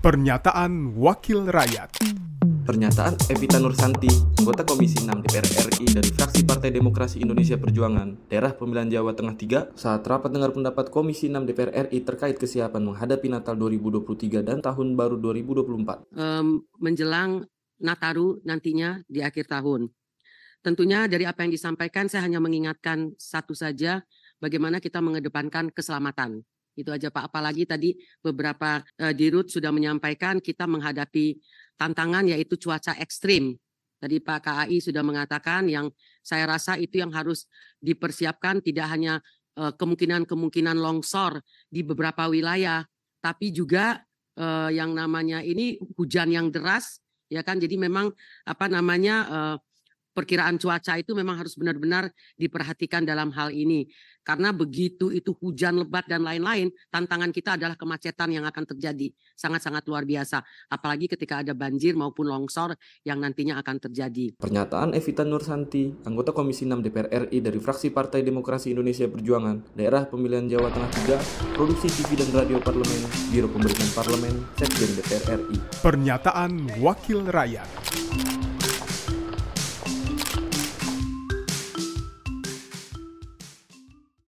Pernyataan Wakil Rakyat Pernyataan Evita Nursanti, anggota Komisi 6 DPR RI dari fraksi Partai Demokrasi Indonesia Perjuangan, daerah pemilihan Jawa Tengah 3, saat rapat dengar pendapat Komisi 6 DPR RI terkait kesiapan menghadapi Natal 2023 dan Tahun Baru 2024. um, menjelang Nataru nantinya di akhir tahun. Tentunya dari apa yang disampaikan saya hanya mengingatkan satu saja bagaimana kita mengedepankan keselamatan. Itu aja Pak. Apalagi tadi beberapa uh, dirut sudah menyampaikan kita menghadapi tantangan yaitu cuaca ekstrim. Tadi Pak KAI sudah mengatakan yang saya rasa itu yang harus dipersiapkan tidak hanya uh, kemungkinan-kemungkinan longsor di beberapa wilayah, tapi juga uh, yang namanya ini hujan yang deras ya kan jadi memang apa namanya uh, perkiraan cuaca itu memang harus benar-benar diperhatikan dalam hal ini karena begitu itu hujan lebat dan lain-lain tantangan kita adalah kemacetan yang akan terjadi sangat-sangat luar biasa apalagi ketika ada banjir maupun longsor yang nantinya akan terjadi. Pernyataan Evita Nursanti, anggota Komisi 6 DPR RI dari fraksi Partai Demokrasi Indonesia Perjuangan, daerah pemilihan Jawa Tengah 3, produksi TV dan radio parlemen, Biro Pemberitaan Parlemen, Sekjen DPR RI. Pernyataan Wakil Rakyat